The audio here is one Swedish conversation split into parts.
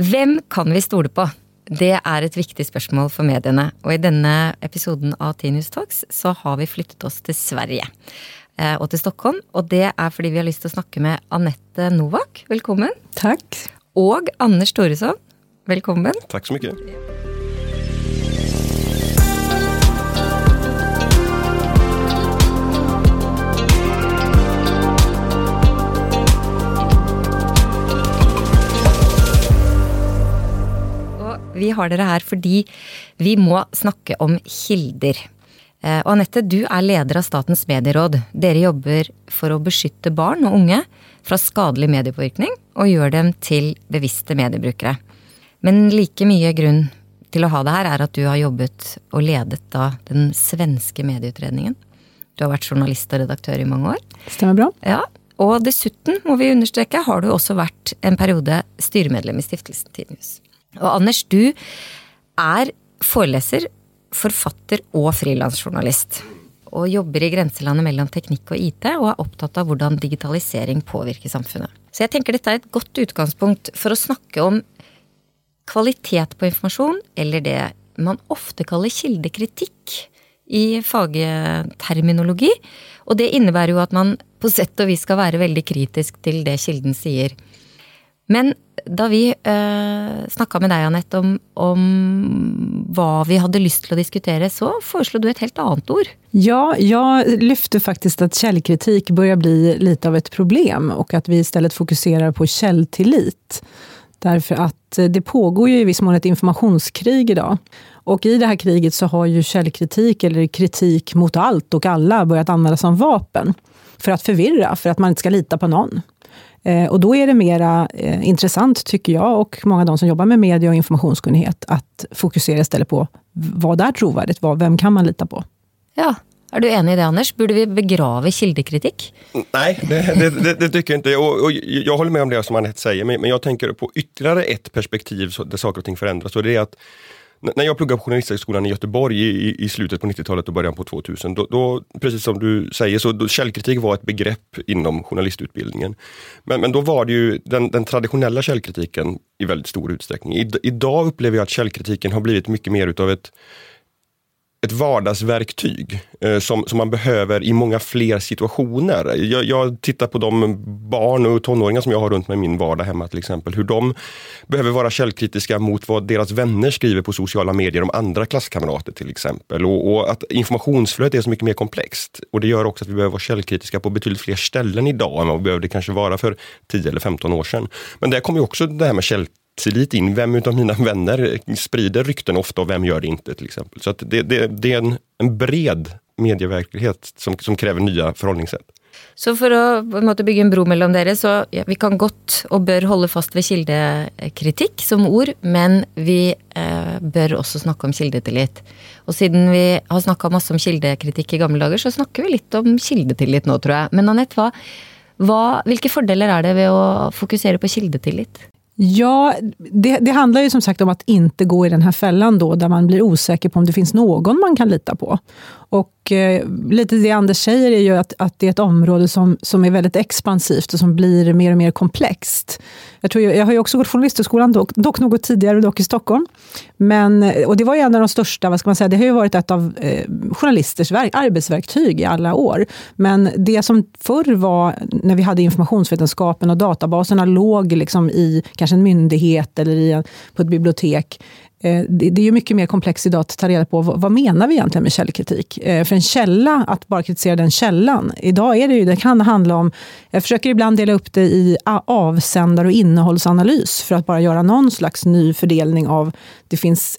Vem kan vi stole på? Det är ett viktigt spørsmål for mediene. Og i denne episoden av Tinius Talks så har vi flyttet oss til Sverige. eh, Og til Stockholm. Og det er fordi vi har lyst til å snakke med Anette Novak. Velkommen. Tack. Og Anders Thoresson. Velkommen. Tack så mycket. Vi har dere her fordi vi må snakke om kilder. Eh, Og Anette, du er leder av Statens medieråd. Dere jobber for å beskytte barn og unge fra skadelig mediepåvirkning, og gjør dem til bevisste mediebrukere. Men like mye grunn til å ha det her er at du har jobbet og ledet da den svenske medieutredningen. Du har vært journalist og redaktør i mange år. Stämmer bra. Ja, og dessuten, må vi understreke, har du også vært en periode styremedlem i Stiftelsen Tidnews. Og Anders, du er foreleser, forfatter og frilansjournalist. Og jobber i grenselandet mellom teknikk og IT, og er opptatt av hvordan digitalisering påvirker samfunnet. Så jeg tenker dette er et godt utgangspunkt for å snakke om kvalitet på informasjon, eller det man ofte kaller kildekritikk i fagterminologi. Og det innebærer jo at man på sett og vis skal være veldig kritisk til det kilden sier. Men da vi eh, snakka med deg, Anette, om, om hva vi hadde lyst til å diskutere, så foreslo du et helt annet ord. Ja, jag lyfte faktiskt att källkritik börjar bli lite av ett problem och att vi istället fokuserar på källtillit. Därför att eh, det pågår ju i viss mån ett informationskrig idag. Och i det här kriget så har ju källkritik, eller kritik mot allt och alla, börjat användas som vapen. För att förvirra, för att man inte ska lita på någon. Eh, Och då är det mera eh, intressant, tycker jag, och många av de som jobbar med media och informationskunnighet, att fokusera istället på vad är trovärdigt, vad, vem kan man lita på? Ja, er du enig i det, Anders? Burde vi begrave kildekritikk? Nej, det, det, det, det tycker jag inte. Och, och jag håller med om det som Anette säger, men, men jag tänker på ytterligare ett perspektiv där saker och ting förändras. Och det är att när jag pluggade på Journalisthögskolan i Göteborg i, i- slutet på 90-talet och början på 2000, då, då, precis som du säger, så då, källkritik var ett begrepp inom journalistutbildningen. Men, men då var det ju den, den traditionella källkritiken i väldigt stor utsträckning. I, idag upplever jag att källkritiken har blivit mycket mer utav ett ett vardagsverktyg eh, som, som man behöver i många fler situationer. Jag, jag tittar på de barn och tonåringar som jag har runt mig i min vardag hemma till exempel. Hur de behöver vara källkritiska mot vad deras vänner skriver på sociala medier om andra klasskamrater till exempel. Och, och att informationsflödet är så mycket mer komplext. Och det gör också att vi behöver vara källkritiska på betydligt fler ställen idag än vad vi behövde kanske vara för 10 eller 15 år sedan. Men där kommer ju också det här med käll tillit in. Vem utav mina vänner sprider rykten ofta och vem gör det inte till exempel. Så att det, det, det är en, en bred medieverklighet som, som kräver nya förhållningssätt. Så för att bygga en bro mellan dere, så ja, vi kan godt och bör hålla fast vid kildekritik som ord, men vi eh, bör också snakke om kildetillit. Och siden vi har snakka masse om kildekritik i gamla dagar så snakker vi lite om kildetillit nu, tror jag. Men Anette, hva, hva, hvilke fordeler er det ved å fokusere på kildetillit? Ja, det, det handlar ju som sagt om att inte gå i den här fällan då, där man blir osäker på om det finns någon man kan lita på. Och eh, lite det Anders säger är ju att, att det är ett område som, som är väldigt expansivt och som blir mer och mer komplext. Jag, tror, jag, jag har ju också gått journalisthögskolan, dock, dock något tidigare, dock i Stockholm. Men, eh, och det var ju en av de största, vad ska man säga, det har ju varit ett av eh, journalisters verk, arbetsverktyg i alla år. Men det som förr var, när vi hade informationsvetenskapen och databaserna låg liksom i kanske en myndighet eller i en, på ett bibliotek. Eh, det, är ju mycket mer komplext idag att ta reda på vad, menar vi egentligen med källkritik. Eh, för en källa, att bara kritisera den källan. Idag är det ju, det kan handla om, jag försöker ibland dela upp det i avsändare och innehållsanalys för att bara göra någon slags ny fördelning av, det finns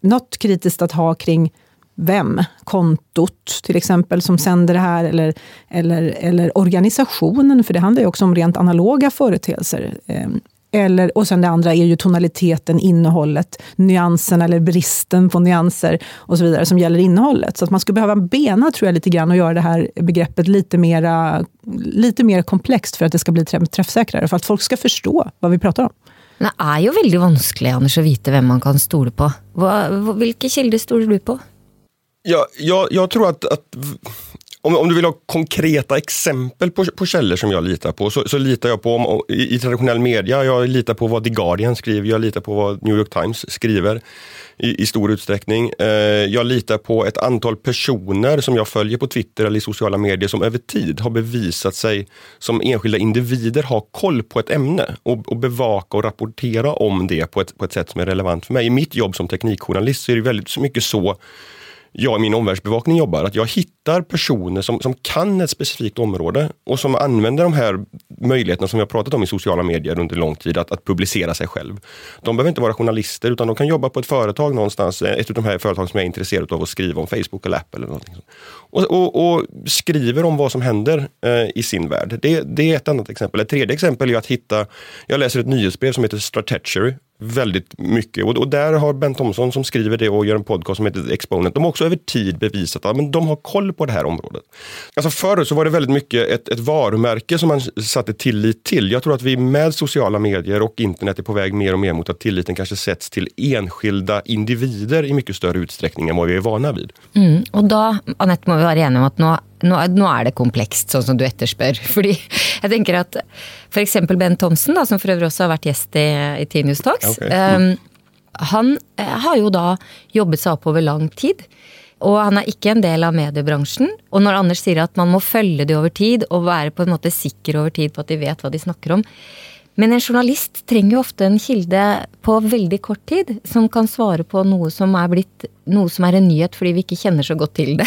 något kritiskt att ha kring vem, kontot till exempel, som sänder det här, eller, eller, eller organisationen, för det handlar ju också om rent analoga företeelser. Ehm, eller, och sen det andra är ju tonaliteten, innehållet, nyansen eller bristen på nyanser och så vidare som gäller innehållet. Så att man skulle behöva bena, tror jag, lite grann och göra det här begreppet lite, mera, lite mer komplext för att det ska bli träff- träffsäkrare, för att folk ska förstå vad vi pratar om. Men det er jo veldig vanskelig Anders, å vite hvem man kan stole på. Hvilke kilder stoler du på? Ja, jag, jag tror att, att om, om, du vill ha konkreta exempel på, på källor som jag litar på, så, så litar jag på om, i, i, traditionell media, jag litar på vad The Guardian skriver, jag litar på vad New York Times skriver i, i stor utsträckning. Eh, jag litar på ett antal personer som jag följer på Twitter eller i sociala medier som över tid har bevisat sig som enskilda individer ha koll på ett ämne och, och bevaka och rapportera om det på ett, på ett sätt som är relevant för mig. I mitt jobb som teknikjournalist så är det väldigt mycket så jag i min omvärldsbevakning jobbar. Att jag hittar personer som, som kan ett specifikt område och som använder de här möjligheterna som jag pratat om i sociala medier under lång tid, att, att publicera sig själv. De behöver inte vara journalister utan de kan jobba på ett företag någonstans, ett av de här företagen som jag är intresserad av att skriva om, Facebook eller Apple. Eller någonting och, och, och skriver om vad som händer eh, i sin värld. Det, det är ett annat exempel. Ett tredje exempel är att hitta, jag läser ett nyhetsbrev som heter Stratechery väldigt mycket. Och, och, där har Ben Thomsson som skriver det och gör en podcast som heter Exponent, de har också över tid bevisat att men de har koll på det här området. Alltså förr så var det väldigt mycket ett, ett varumärke som man satte tillit till. Jag tror att vi med sociala medier och internet är på väg mer och mer mot att tilliten kanske sätts till enskilda individer i mycket större utsträckning än vad vi är vana vid. Mm, och då, Anette, må vi vara eniga om att nu nå, nå, er det komplekst, sånn som du etterspør. Fordi jeg tenker at f.eks. Ben Thomsen, da, som for øvrig også har vært gjest i, i Tinius Talks, okay. um, han eh, har jo da jobbet seg opp over lang tid. Og han er ikke en del av mediebransjen. Og når Anders sier at man må følge det over tid, og være på en måte sikker over tid på at de vet hva de snakker om, men en journalist trenger jo ofte en kilde på veldig kort tid, som kan svare på noe som er blitt noe som er en nyhet fordi vi ikke kjenner så godt til det.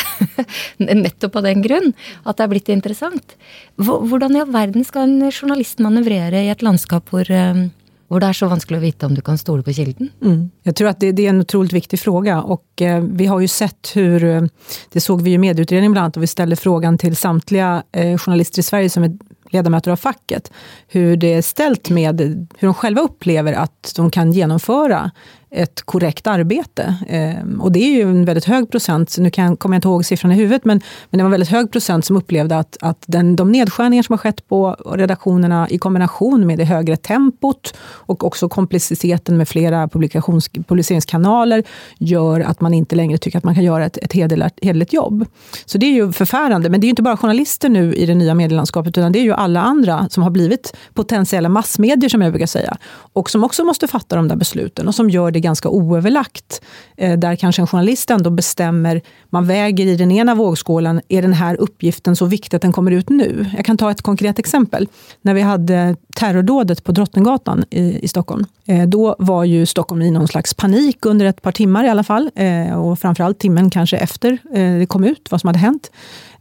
Nettopp av den grunn at det er blitt interessant. Hvordan i all verden skal en journalist manøvrere i et landskap hvor eh, hvor det är så svårt att veta om du kan stole på kilden? Mm. Jag tror att det, det, är en otroligt viktig fråga och eh, vi har ju sett hur, eh, det såg vi i medieutredningen bland annat, och vi ställde frågan till samtliga eh, journalister i Sverige som är ledamöter av facket, hur det är ställt med hur de själva upplever att de kan genomföra ett korrekt arbete. Eh, och det är ju en väldigt hög procent, nu kan, kommer jag inte ihåg siffran i huvudet, men, men det var en väldigt hög procent som upplevde att, att den, de nedskärningar som har skett på redaktionerna i kombination med det högre tempot och också komplexiteten med flera publiceringskanaler gör att man inte längre tycker att man kan göra ett, ett hederligt jobb. Så det är ju förfärande, men det är ju inte bara journalister nu i det nya medielandskapet, utan det är ju alla andra som har blivit potentiella massmedier, som jag brukar säga, och som också måste fatta de där besluten och som gör det ganska oöverlagt. Eh, där kanske en journalist ändå bestämmer, man väger i den ena vågskålen, är den här uppgiften så viktig att den kommer ut nu? Jag kan ta ett konkret exempel. När vi hade terrordådet på Drottninggatan i, i Stockholm, eh, då var ju Stockholm i någon slags panik under ett par timmar i alla fall. Eh, och framförallt timmen kanske efter eh, det kom ut, vad som hade hänt.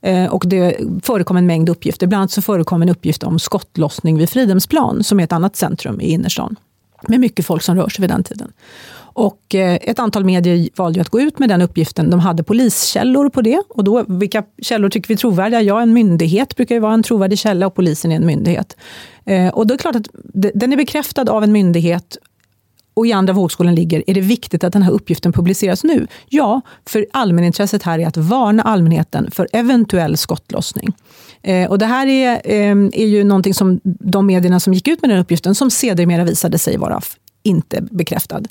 Eh, och det förekom en mängd uppgifter. Bland annat så förekom en uppgift om skottlossning vid Fridhemsplan, som är ett annat centrum i innerstan med mycket folk som rör sig vid den tiden. Och eh, ett antal medier valde att gå ut med den uppgiften. De hade poliskällor på det. Och då, vilka källor tycker vi är trovärdiga? Ja, en myndighet brukar ju vara en trovärdig källa och polisen är en myndighet. Eh, och då är det klart att den är bekräftad av en myndighet och i andra vågskålen ligger, är det viktigt att den här uppgiften publiceras nu? Ja, för allmänintresset här är att varna allmänheten för eventuell skottlossning. Eh, och det här är, eh, är ju någonting som de medierna som gick ut med den uppgiften, som sedermera visade sig vara inte bekräftad,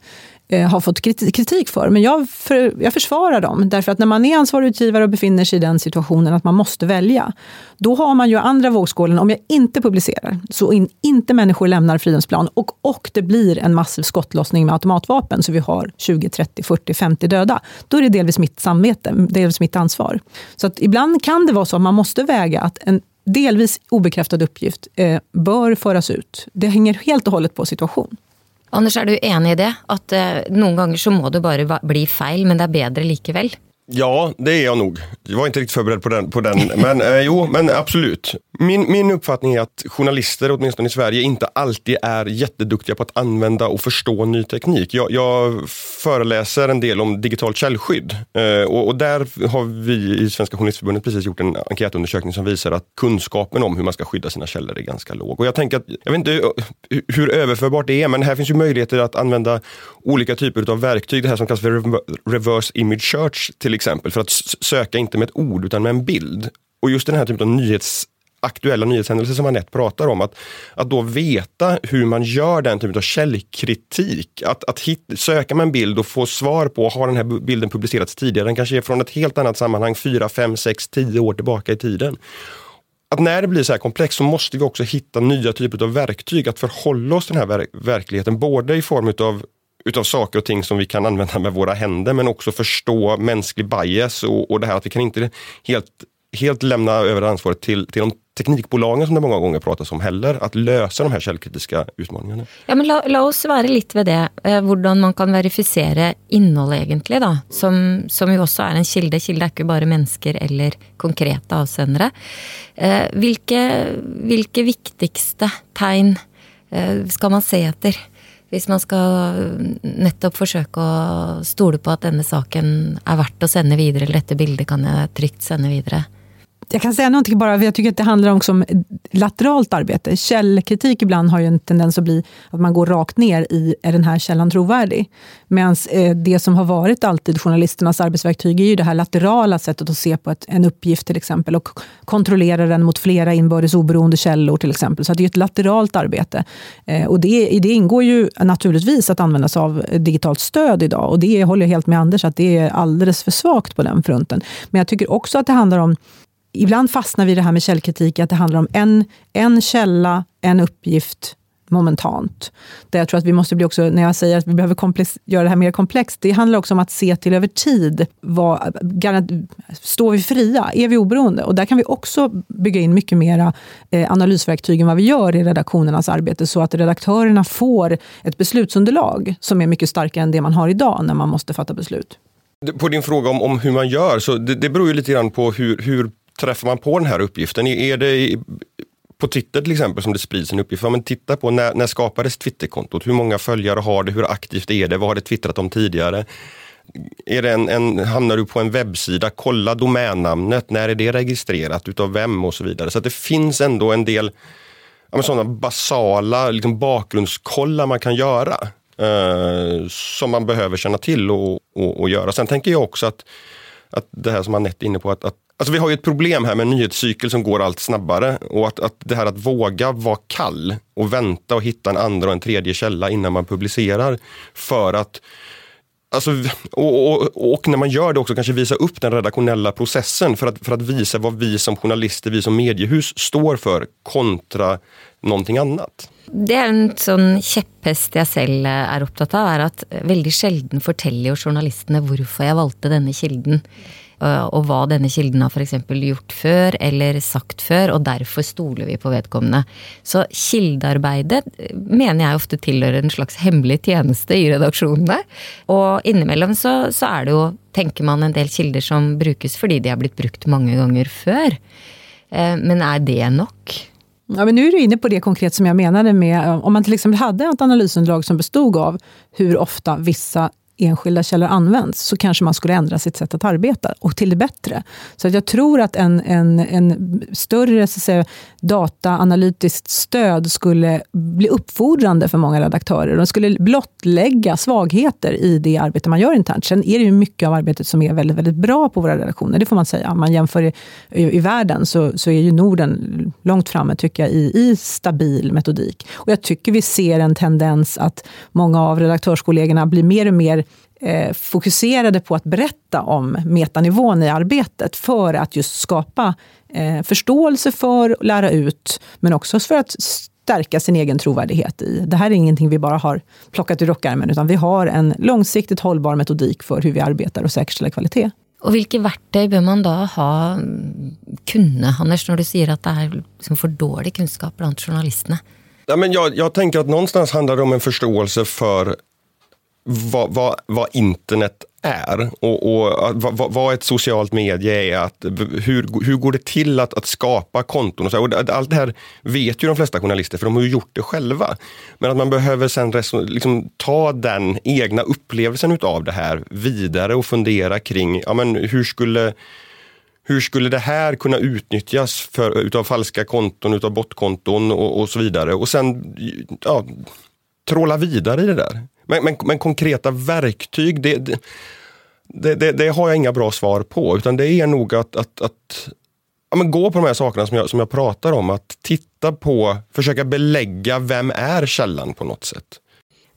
Eh, har fått kritik för. Men jag, för, jag försvarar dem, därför att när man är ansvarig utgivare och befinner sig i den situationen att man måste välja, då har man ju andra vågskålen, om jag inte publicerar, så in, inte människor lämnar Fridhemsplan och, och det blir en massiv skottlossning med automatvapen, så vi har 20, 30, 40, 50 döda, då är det delvis mitt samvete, delvis mitt ansvar. Så att ibland kan det vara så att man måste väga att en delvis obekräftad uppgift eh, bör föras ut. Det hänger helt och hållet på situation. Anders, är du enig i det? Att eh, noen ganger så må det bara bli fel, men det är bättre likevel? Ja, det är jag nog. Jag var inte riktigt förberedd på den. På den. Men eh, jo, men absolut. Min, min uppfattning är att journalister, åtminstone i Sverige, inte alltid är jätteduktiga på att använda och förstå ny teknik. Jag, jag föreläser en del om digitalt källskydd eh, och, och, där har vi i Svenska Journalistförbundet precis gjort en enkätundersökning som visar att kunskapen om hur man ska skydda sina källor är ganska låg. Och jag tänker att, jag vet inte eh, hur, hur överförbart det är, men här finns ju möjligheter att använda olika typer av verktyg. Det här som kallas för reverse image search till exempel, för att söka inte med ett ord utan med en bild. Och just den här typen av nyhets aktuella nyhetshändelser som Anette pratar om. Att, att då veta hur man gör den typen av källkritik. Att, att hit, söka med en bild och få svar på, har den här bilden publicerats tidigare? Den kanske är från ett helt annat sammanhang, fyra, fem, sex, tio år tillbaka i tiden. Att när det blir så här komplext så måste vi också hitta nya typer av verktyg att förhålla oss till den här ver verkligheten. Både i form utav utav saker och ting som vi kan använda med våra händer men också förstå mänsklig bias och, och det här att vi kan inte helt helt lämna över ansvaret till, till de teknikbolagen som det många gånger pratas om heller, att lösa de här källkritiska utmaningarna. Ja, men la, la oss vara lite vid det, eh, hur man kan verifiera innehåll egentligen då, som, som ju också är en kilde. Kilde är inte bara människor eller konkreta avsändare. Eh, vilka, vilka viktigaste tecken eh, ska man se efter? Hvis man skal eh, nettopp forsøke å stole på at denne saken er verdt å sende videre, eller dette bildet kan jeg trygt sende videre jag kan säga någonting bara, jag tycker att det handlar också om lateralt arbete. Källkritik ibland har ju en tendens att bli att man går rakt ner i, är den här källan trovärdig? Medan eh, det som har varit alltid journalisternas arbetsverktyg är ju det här laterala sättet att se på ett, en uppgift till exempel och kontrollera den mot flera inbördes oberoende källor till exempel. Så det är ett lateralt arbete. Eh, och det, I det ingår ju naturligtvis att använda sig av digitalt stöd idag och det håller jag helt med Anders att det är alldeles för svagt på den fronten. Men jag tycker också att det handlar om ibland fastnar vi i det här med källkritik, att det handlar om en, en källa, en uppgift momentant. Där jag tror att vi måste bli också, när jag säger att vi behöver komplex, göra det här mer komplext, det handlar också om att se till över tid. Vad, står vi fria? Är vi oberoende? Och där kan vi också bygga in mycket mera eh, analysverktyg än vad vi gör i redaktionernas arbete, så att redaktörerna får ett beslutsunderlag som är mycket starkare än det man har idag när man måste fatta beslut. På din fråga om, om hur man gör, så det, det beror ju lite grann på hur, hur träffar man på den här uppgiften? Är det på Twitter till exempel som det sprids en uppgift, ja, men titta på när, när skapades Twitterkontot? Hur många följare har det? Hur aktivt är det? Vad har det twittrat om tidigare? Är det en, en, hamnar du på en webbsida, kolla domännamnet, när är det registrerat, utav vem och så vidare. Så det finns ändå en del ja, sådana basala liksom bakgrundskollar man kan göra. Eh, som man behöver känna till och, och, och, göra. Sen tänker jag också att, att det här som Anette är inne på, att, att Alltså vi har ju ett problem här med en nyhetscykel som går allt snabbare och att, att det här att våga vara kall och vänta och hitta en andra och en tredje källa innan man publicerar. För att Alltså, och, och, och, när man gör det också kanske visa upp den redaktionella processen för att, för att visa vad vi som journalister, vi som mediehus står för kontra någonting annat. Det är en sån käpphäst jag själv är upptagen av, är att väldigt sällan berättar journalisterna varför jag valde denna kilden. Eh, och og hva denne kilden har f.eks. gjort før eller sagt før, og derfor stoler vi på vedkommende. Så kildearbeidet eh, menar mener jeg ofte tilhører en slags hemmelig tjeneste i redaksjonene. Og innimellom så, så er det jo, tenker man, en del kilder som brukes fordi de har blitt brukt mange ganger før. Eh, men är det nok? Ja, men nu är du inne på det konkret som jag menade med, eh, om man till exempel hade ett analysunderlag som bestod av hur ofta vissa enskilda källor används, så kanske man skulle ändra sitt sätt att arbeta, och till det bättre. Så jag tror att en, en, en större så att säga, dataanalytiskt stöd skulle bli uppfordrande för många redaktörer. De skulle blottlägga svagheter i det arbete man gör internt. Sen är det ju mycket av arbetet som är väldigt, väldigt bra på våra redaktioner, det får man säga. Om man jämför i, i, i världen så, så är ju Norden långt framme, tycker jag, i, i stabil metodik. Och jag tycker vi ser en tendens att många av redaktörskollegorna blir mer och mer eh, fokuserade på att berätta om metanivån i arbetet för att just skapa eh, förståelse för, lära ut, men också för att stärka sin egen trovärdighet i. Det här är ingenting vi bara har plockat ur rockärmen, utan vi har en långsiktigt hållbar metodik för hur vi arbetar och säkerställer kvalitet. Och vilka verktyg bör man då ha, kunna, Anders, när du säger att det är liksom för dålig kunskap bland journalisterna? Ja, men jag, jag tänker att någonstans handlar det om en förståelse för vad, vad, vad internet är och, och vad, vad, ett socialt medie är. Att, hur, hur går det till att, att skapa konton? Och, så, och allt det här vet ju de flesta journalister för de har ju gjort det själva. Men att man behöver sen liksom, ta den egna upplevelsen utav det här vidare och fundera kring ja, men hur skulle hur skulle det här kunna utnyttjas för, utav falska konton, utav botkonton och, och så vidare. Och sen ja, tråla vidare i det där. Men, men, men konkreta verktyg, det, det, det, det, har jag inga bra svar på. Utan det är nog att, att, att ja, men gå på de här sakerna som jag, som jag pratar om. Att titta på, försöka belägga vem är källan på något sätt.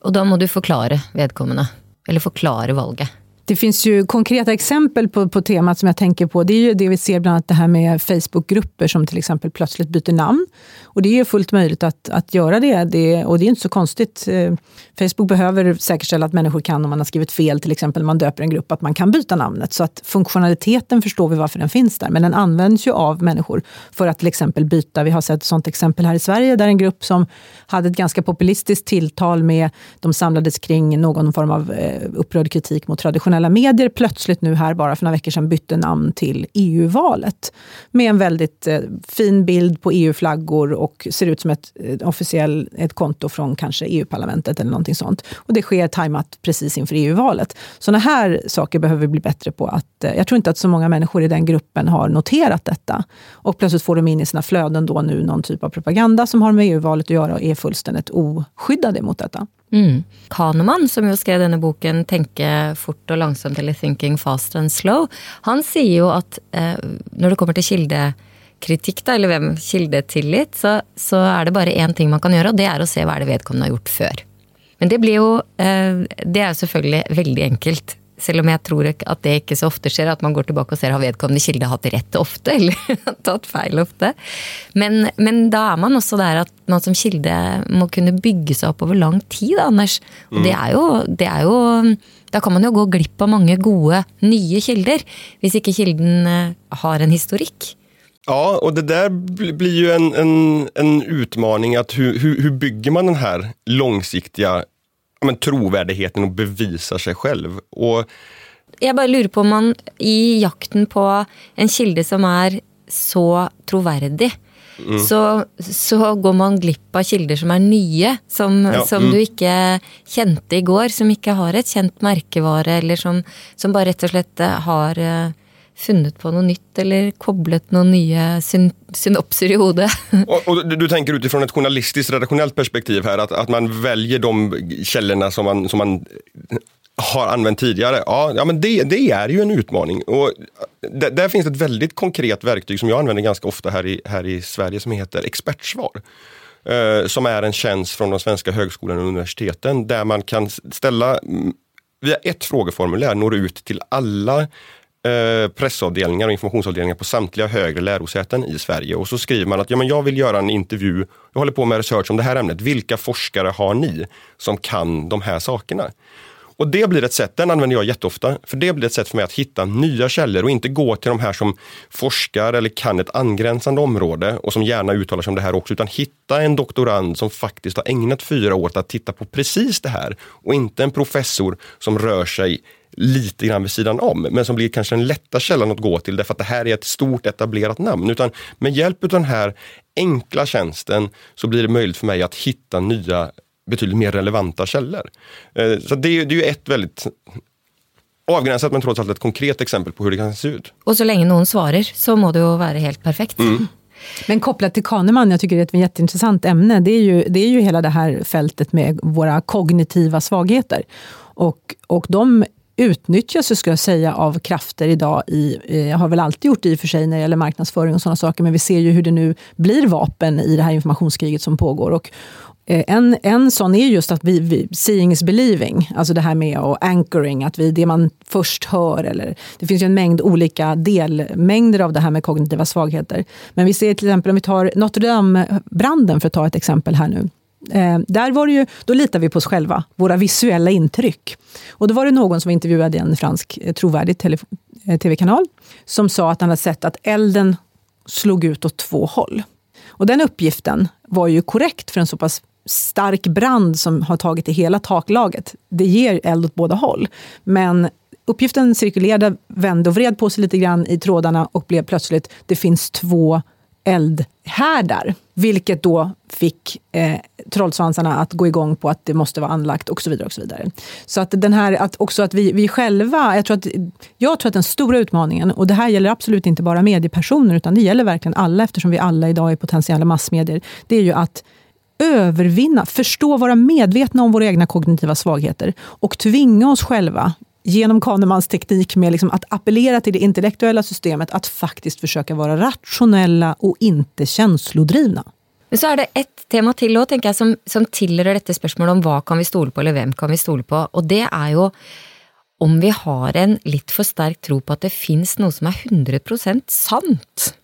Och då måste du förklara vedkommande, eller förklara valget. Det finns ju konkreta exempel på, på temat som jag tänker på. Det är ju det vi ser bland annat det här med Facebookgrupper som till exempel plötsligt byter namn. Och det är fullt möjligt att, att göra det. det. Och det är inte så konstigt. Eh, Facebook behöver säkerställa att människor kan, om man har skrivit fel, till exempel man döper en grupp, att man kan byta namnet. Så att funktionaliteten förstår vi varför den finns där. Men den används ju av människor för att till exempel byta. Vi har sett ett sånt exempel här i Sverige där en grupp som hade ett ganska populistiskt tilltal med, de samlades kring någon form av eh, upprörd kritik mot traditionella medier, plötsligt nu här bara för några veckor sedan bytte namn till EU-valet. Med en väldigt eh, fin bild på EU-flaggor och ser ut som ett, eh, ett officiellt ett konto från kanske EU-parlamentet eller någonting sånt. Och det sker tajmat precis inför EU-valet. Sådana här saker behöver vi bli bättre på. Att, eh, jag tror inte att så många människor i den gruppen har noterat detta. Och plötsligt får de in i sina flöden då nu någon typ av propaganda som har med EU-valet att göra och är fullständigt oskyddade mot detta. Mm. Kahneman, som jo skrev denne boken 'Tenke fort og langsomt' eller 'Thinking fast and slow', han sier jo at eh, når det kommer til kildekritikk, da, eller hvem kildetillit, så, så er det bare én ting man kan gjøre, og det er å se hva det vedkommende har gjort før. Men det blir jo eh, Det er jo selvfølgelig veldig enkelt. Selv om jeg tror at det ikke så ofte skjer, at man går tilbake og ser har vedkommende kilde hatt rett ofte, eller tatt feil ofte. Men, men, da er man også der at man som kilde må kunne bygge seg opp over lang tid, Anders. Og det, er jo, det er jo Da kan man jo gå glipp av mange gode, nye kilder, hvis ikke kilden eh, har en historikk. Ja, och det där blir ju en, en, en utmaning. att hur, hur, hur bygger man den här långsiktiga men, trovärdigheten och bevisar sig själv. Och, jag bara lurer på om man i jakten på en kilde som är så trovärdig mm. så, så går man glipp av kilder som är nya, som, ja, som mm. du inte kände igår, som inte har ett känt märkevare eller som, som bara rätt och slett har eh, funnet på något nytt eller kopplat några nya syn synopser i huvudet. Och, och du, du, tänker utifrån ett journalistiskt redaktionellt perspektiv här, att, att man väljer de källorna som man, som man har använt tidigare. Ja, ja men det, det är ju en utmaning. Och där finns ett väldigt konkret verktyg som jag använder ganska ofta här i, här i Sverige som heter expertsvar. Eh, som är en tjänst från de svenska högskolorna och universiteten där man kan ställa mm, via ett frågeformulär når ut till alla Eh, pressavdelningar och informationsavdelningar på samtliga högre lärosäten i Sverige. Och så skriver man att ja, men jag vill göra en intervju, jag håller på med research om det här ämnet. Vilka forskare har ni som kan de här sakerna? Och det blir ett sätt, den använder jag jätteofta, för det blir ett sätt för mig att hitta nya källor och inte gå till de här som forskar eller kan ett angränsande område och som gärna uttalar sig om det här också, utan hitta en doktorand som faktiskt har ägnat fyra år att titta på precis det här och inte en professor som rör sig lite grann vid sidan om, men som blir kanske den lätta källan att gå till därför att det här är ett stort etablerat namn. Utan med hjälp av den här enkla tjänsten så blir det möjligt för mig att hitta nya betydligt mer relevanta källor. Eh, så det är, det är ju ett väldigt avgränsat men trots allt ett konkret exempel på hur det kan se ut. Och så länge någon svarar så må det ju vara helt perfekt. Mm. Men kopplat till Kahneman, jag tycker det är ett jätteintressant ämne, det är ju, det är ju hela det här fältet med våra kognitiva svagheter. Och, och de utnyttjas, ska jag säga, av krafter idag. I, eh, jag har väl alltid gjort det i och för sig när det gäller marknadsföring och sådana saker, men vi ser ju hur det nu blir vapen i det här informationskriget som pågår. Och, eh, en, en sån är just att vi, vi, seeing is believing, alltså det här med och anchoring, att vi, det man först hör. Eller, det finns ju en mängd olika delmängder av det här med kognitiva svagheter. Men vi ser till exempel om vi tar Notre Dame-branden, för att ta ett exempel här nu. Eh, där var det ju, då litar vi på oss själva, våra visuella intryck. Och då var det någon som intervjuade en fransk eh, trovärdig eh, tv-kanal som sa att han hade sett att elden slog ut åt två håll. Och den uppgiften var ju korrekt för en så pass stark brand som har tagit i hela taklaget. Det ger eld åt båda håll. Men uppgiften cirkulerade, vände och vred på sig lite grann i trådarna och blev plötsligt, det finns två eldhärdar. Vilket då fick eh, trollsvansarna att gå igång på att det måste vara anlagt och så vidare. och Så vidare. Så att den här, att också att vi, vi själva, jag tror, att, jag tror att den stora utmaningen, och det här gäller absolut inte bara mediepersoner, utan det gäller verkligen alla, eftersom vi alla idag är potentiella massmedier, det är ju att övervinna, förstå, vara medvetna om våra egna kognitiva svagheter och tvinga oss själva genom Kahnemans teknik med liksom att appellera till det intellektuella systemet, att faktiskt försöka vara rationella och inte känslodrivna. Men så är det ett tema till också, jag, som, som tillhör detta spörsmål om vad kan vi stole på eller vem kan vi stole på? Och det är ju om vi har en lite för stark tro på att det finns något som är 100% sant.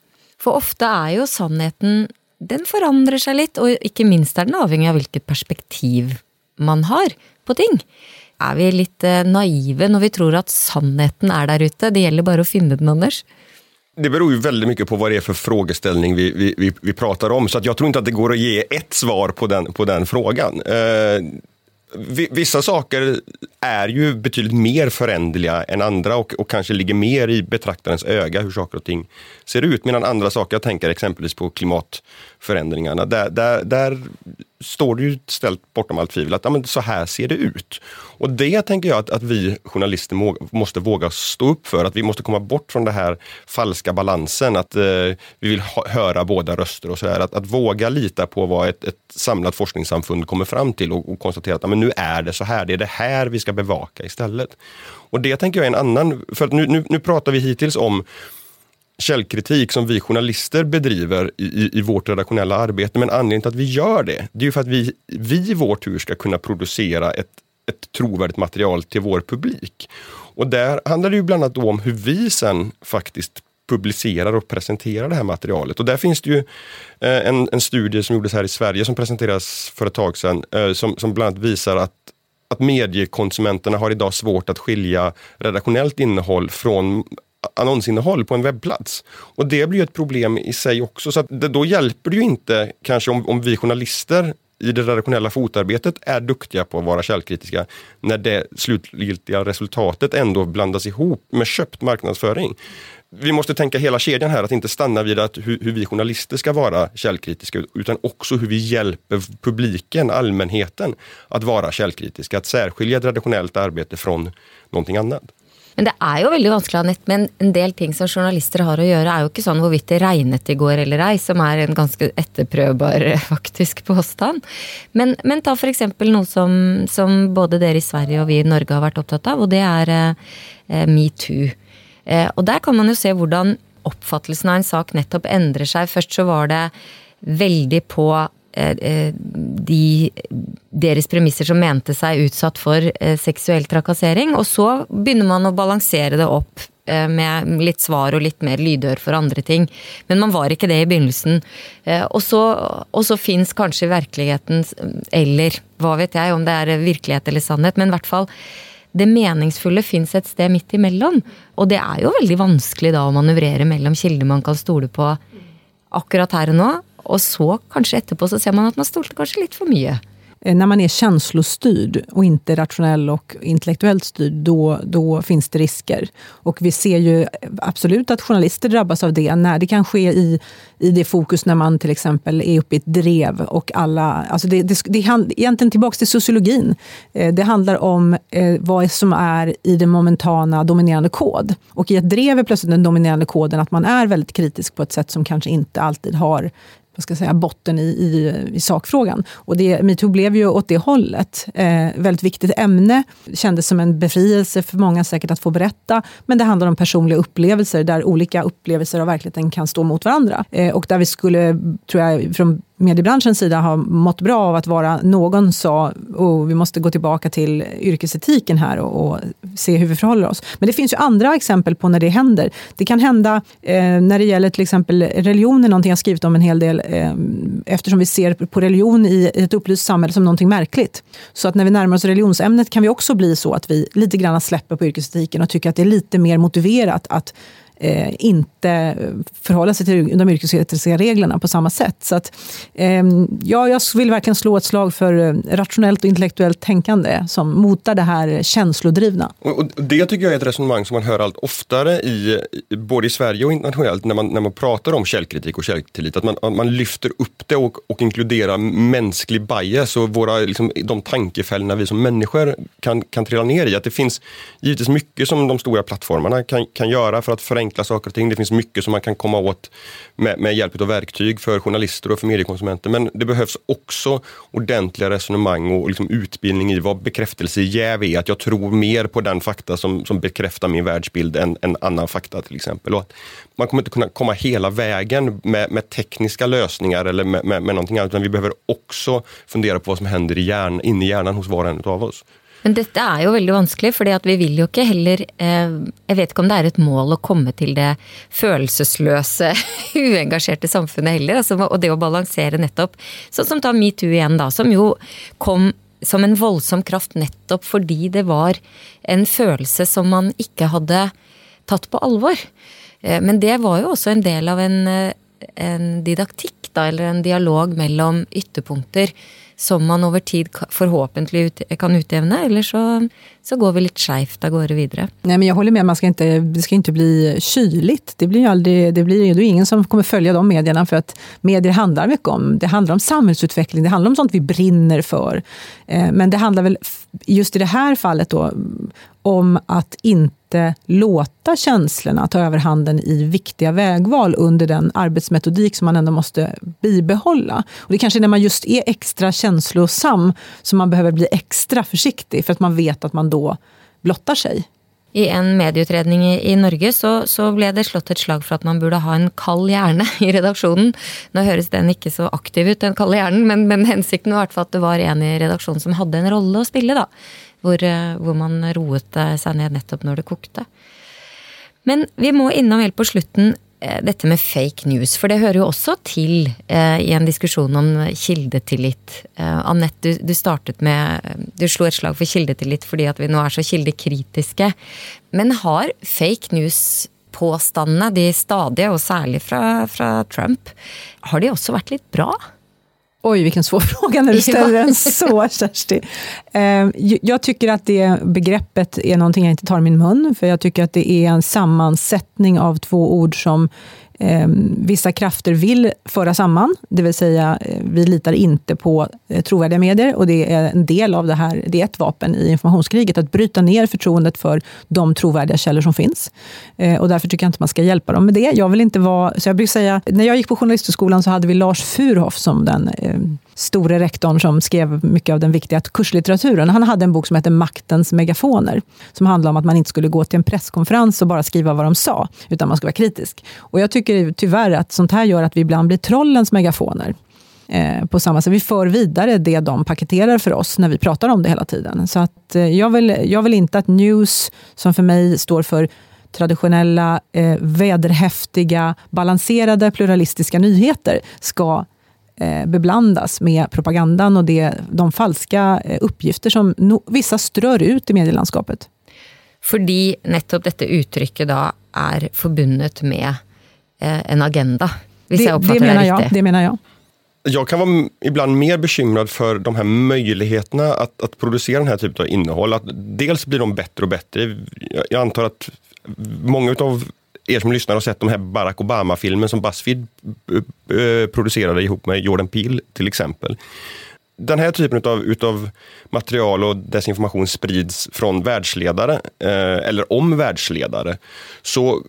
För ofta är ju sannheten, den förändrar sig lite och inte minst är den avhängig av vilket perspektiv man har på ting. Är vi lite eh, naiva när vi tror att sannheten är där ute? Det gäller bara att finna den, Anders. Det beror ju väldigt mycket på vad det är för frågeställning vi, vi, vi, vi pratar om. Så att jag tror inte att det går att ge ett svar på den, på den frågan. Eh, vissa saker är ju betydligt mer föränderliga än andra och, och, kanske ligger mer i betraktarens öga hur saker och ting ser ut. Medan andra saker, jag tänker exempelvis på klimatförändringarna, där, där, där står det ju ställt bortom allt tvivel att ja, men så här ser det ut. Och det tänker jag att, att vi journalister må, måste våga stå upp för, att vi måste komma bort från den här falska balansen, att eh, vi vill ha, höra båda röster och sådär. Att, att våga lita på vad ett, ett samlat forskningssamfund kommer fram till och, och konstatera att ja, men nu är det så här, det är det här vi ska bevaka istället. Och det tänker jag är en annan, för nu, nu, nu pratar vi hittills om källkritik som vi journalister bedriver i, i, i, vårt redaktionella arbete. Men anledningen till att vi gör det, det är ju för att vi, vi i vår tur ska kunna producera ett, ett trovärdigt material till vår publik. Och där handlar det ju bland annat om hur vi sen faktiskt publicerar och presenterar det här materialet. Och där finns det ju eh, en, en studie som gjordes här i Sverige som presenteras för ett tag sedan, eh, som, som bland annat visar att att mediekonsumenterna har idag svårt att skilja redaktionellt innehåll från annonsinnehåll på en webbplats. Och det blir ett problem i sig också. Så det, då hjälper det ju inte kanske om, om vi journalister i det redaktionella fotarbetet är duktiga på att vara källkritiska när det slutgiltiga resultatet ändå blandas ihop med köpt marknadsföring. Vi måste tänka hela kedjan här, att inte stanna vid att hur, hur vi journalister ska vara källkritiska, utan också hur vi hjälper publiken, allmänheten, att vara källkritiska. Att särskilja ett redaktionellt arbete från någonting annat. Men det är ju väldigt vanskelig, Anette. Men en del ting som journalister har att göra är ju inte sånn hvorvidt det regnet i går eller ej, som är en ganska etterprøvbar eh, faktisk påstand. Men, men ta for exempel noe som, som både dere i Sverige och vi i Norge har varit upptagna av, och det är eh, eh, metoo. Eh, og der kan man ju se hur uppfattelsen av en sak nettopp endrer seg. Først så var det väldigt på Eh, eh, de, deres premisser som mente seg utsatt for eh, seksuell trakassering. Og så begynner man å balansere det opp med litt svar og litt mer lydhør for andre ting. Men man var ikke det i begynnelsen. Og så, og så fins kanskje virkeligheten, eller hva vet jeg om det er virkelighet eller sannhet, men i hvert fall det meningsfulle fins et sted midt imellom. Og det er jo veldig vanskelig da å manøvrere mellom kilder man kan stole på akkurat her og nå, och så kanske efterpå så ser man att man stolte kanske lite för mycket. Eh, när man är känslostyrd och inte rationell och intellektuellt styrd, då, då finns det risker. Och vi ser ju absolut att journalister drabbas av det, när det kan ske i, i det fokus när man till exempel är uppe i ett drev och alla... Alltså det, det, det är egentligen tillbaka till sociologin. Eh, det handlar om eh, vad som är i den momentana dominerande kod. Och i ett drev är plötsligt den dominerande koden att man är väldigt kritisk på ett sätt som kanske inte alltid har vad ska jag säga, botten i, i, i sakfrågan. Och det, metoo blev ju åt det hållet. Eh, väldigt viktigt ämne, kändes som en befrielse för många säkert att få berätta. Men det handlar om personliga upplevelser, där olika upplevelser av verkligheten kan stå mot varandra. Eh, och där vi skulle, tror jag, från mediebranschens sida har mått bra av att vara, någon sa, oh, vi måste gå tillbaka till yrkesetiken här och, och, se hur vi förhåller oss. Men det finns ju andra exempel på när det händer. Det kan hända eh, när det gäller till exempel religion, är någonting jag skrivit om en hel del, eh, eftersom vi ser på religion i ett upplyst samhälle som någonting märkligt. Så att när vi närmar oss religionsämnet kan vi också bli så att vi lite grann släpper på yrkesetiken och tycker att det är lite mer motiverat att eh, inte förhålla sig till de yrkesetiska reglerna på samma sätt. Så att, eh, ja, jag vill verkligen slå ett slag för eh, rationellt och intellektuellt tänkande som motar det här känslodrivna. Och, det tycker jag är ett resonemang som man hör allt oftare i både i Sverige och internationellt när man, när man pratar om källkritik och källtillit. Att man, man lyfter upp det och, och inkluderar mänsklig bias och våra, liksom, de tankefällorna vi som människor kan, kan trilla ner i. Att det finns givetvis mycket som de stora plattformarna kan, kan göra för att förenkla förenkla saker och ting. Det finns mycket som man kan komma åt med, med hjälp av verktyg för journalister och för mediekonsumenter. Men det behövs också ordentliga resonemang och liksom utbildning i vad bekräftelsejäv är. Att jag tror mer på den fakta som, som bekräftar min världsbild än, än annan fakta till exempel. Och man kommer inte kunna komma hela vägen med, med tekniska lösningar eller med, med, med någonting annat, utan vi behöver också fundera på vad som händer i hjärn, inne i hjärnan hos var och en av oss. Men dette er jo veldig vanskelig, fordi at vi vil jo ikke heller eh, Jeg vet ikke om det er et mål å komme til det følelsesløse, uengasjerte samfunnet heller. Altså, og det å balansere nettopp Sånn som ta metoo igjen, da, som jo kom som en voldsom kraft nettopp fordi det var en følelse som man ikke hadde tatt på alvor. Eh, men det var jo også en del av en, eh, en didaktikk, da, eller en dialog mellom ytterpunkter som man over tid förhoppningsvis ut, kan utjämna eller så, så går vi lite skevt av gårde vidare. Nej, men jag håller med, man ska inte, det ska inte bli kyligt. Det blir ju aldrig, det blir det är ingen som kommer följa de medierna för att medier handlar mycket om, det handlar om samhällsutveckling, det handlar om sånt vi brinner för. Eh, men det handlar väl just i det här fallet då om att inte inte låta känslorna ta överhanden i viktiga vägval under den arbetsmetodik som man ändå måste bibehålla. Och det kanske är när man just är extra känslosam som man behöver bli extra försiktig för att man vet att man då blottar sig. I en medieutredning i, i Norge så, så, ble det slått et slag for at man burde ha en kald hjerne i redaksjonen. Nå høres den ikke så aktiv ut, den kalde hjernen, men, men hensikten var i hvert fall at det var en i redaksjonen som hadde en rolle å spille. da. Hvor, eh, hvor man roet eh, seg ned nettopp når det kokte. Men vi må innom helt på slutten eh, dette med fake news, for det hører jo også til eh, i en diskusjon om kildetillit. Eh, Anette, du, du, startet med Du slo et slag for kildetillit fordi at vi nå er så kildekritiske. Men har fake news-påstandene, de stadige, og særlig fra, fra Trump, har de også vært litt bra? Oj, vilken svår fråga när du ställer den så, Kersti. Ehm, jag tycker att det begreppet är någonting jag inte tar i min mun, för jag tycker att det är en sammansättning av två ord som eh, vissa krafter vill föra samman, det vill säga eh, vi litar inte på eh, trovärdiga medier och det är en del av det här, det är ett vapen i informationskriget, att bryta ner förtroendet för de trovärdiga källor som finns. Eh, och därför tycker jag inte man ska hjälpa dem med det. Jag vill inte vara, så jag brukar säga, när jag gick på Journalisthögskolan så hade vi Lars Furhoff som den eh, store rektorn som skrev mycket av den viktiga kurslitteraturen. Han hade en bok som hette Maktens megafoner, som handlade om att man inte skulle gå till en presskonferens och bara skriva vad de sa, utan man skulle vara kritisk. Och jag tycker tyvärr att sånt här gör att vi ibland blir trollens megafoner. Eh, på samma sätt. Vi för vidare det de paketerar för oss när vi pratar om det hela tiden. Så att, eh, jag, vill, jag vill inte att news, som för mig står för traditionella, eh, vederhäftiga, balanserade, pluralistiska nyheter, ska eh, beblandas med propagandan och det, de falska eh, uppgifter som no, vissa strör ut i medielandskapet. Fordi nettopp dette uttrykket da er forbundet med eh, en agenda. Hvis det, oppfatter det, menar det riktigt. det menar jag. Jag kan vara ibland mer bekymrad för de här möjligheterna att, att producera den här typen av innehåll. Att dels blir de bättre och bättre. Jag antar att många av er som lyssnar har sett de här Barack Obama-filmen som Buzzfeed eh, eh, producerade ihop med Jordan Peele till exempel. Den här typen av utav material och desinformation sprids från världsledare, eh, eller om världsledare, så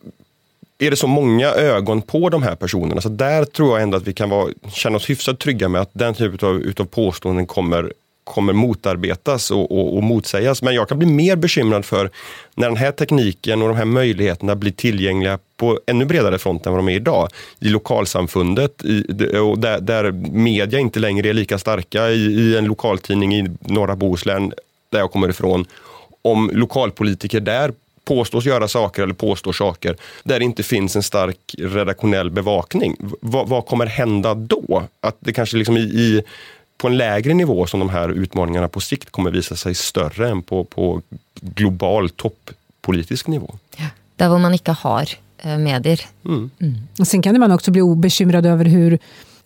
är det så många ögon på de här personerna, så där tror jag ändå att vi kan vara, känna oss hyfsat trygga med att den typen av utav påståenden kommer kommer motarbetas och, och, och motsägas. Men jag kan bli mer bekymrad för när den här tekniken och de här möjligheterna blir tillgängliga på ännu bredare front än vad de är idag. I lokalsamfundet, i, och där, där media inte längre är lika starka, i, i en lokaltidning i norra Bohuslän, där jag kommer ifrån. Om lokalpolitiker där påstås göra saker eller påstår saker där det inte finns en stark redaktionell bevakning. V vad kommer hända då? Att det kanske liksom i, i på en lägre nivå som de här utmaningarna på sikt kommer visa sig större än på, på global toppolitisk nivå. Ja, där man inte har eh, medier. Mm. Mm. Sen kan man också bli bekymrad över hur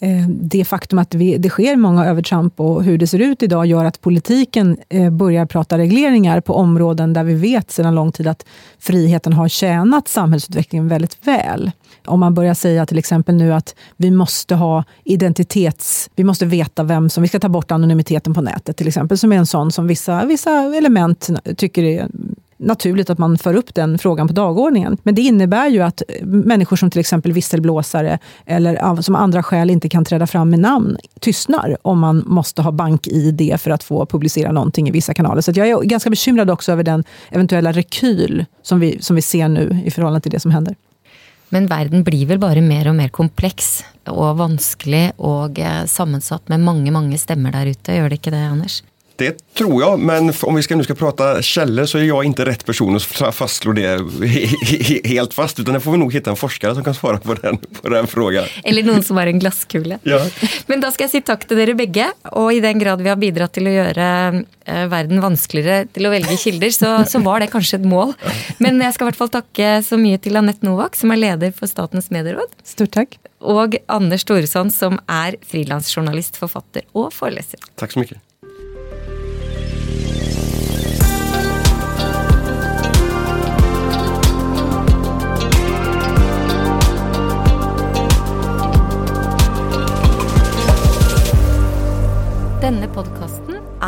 Eh, det faktum att vi, det sker många övertramp och hur det ser ut idag gör att politiken eh, börjar prata regleringar på områden där vi vet sedan lång tid att friheten har tjänat samhällsutvecklingen väldigt väl. Om man börjar säga till exempel nu att vi måste ha identitets... Vi måste veta vem som... Vi ska ta bort anonymiteten på nätet till exempel, som är en sån som vissa, vissa element tycker är naturligt att man för upp den frågan på dagordningen. Men det innebär ju att eh, människor som till exempel visselblåsare eller som andra skäl inte kan träda fram med namn tystnar om man måste ha bank-id för att få publicera någonting i vissa kanaler. Så jag är ganska bekymrad också över den eventuella rekyl som vi, som vi ser nu i förhållande till det som händer. Men världen blir väl bara mer och mer komplex och vansklig och eh, sammansatt med många, många stämmer där ute, gör det inte det Anders? Det tror jag, men om vi ska, nu ska prata källor så är jag inte rätt person att fastslå det helt fast, utan det får vi nog hitta en forskare som kan svara på den, på den frågan. Eller någon som har en glasskula. Ja. Men då ska jag säga tack till er bägge, och i den grad vi har bidragit till att göra eh, världen vanskeligare till att välja källor så, så var det kanske ett mål. Men jag ska i alla fall tacka så mycket till Anette Novak som är ledare för Statens medieråd. Stort tack. Och Anders Storesson som är frilansjournalist, författare och föreläsare. Tack så mycket.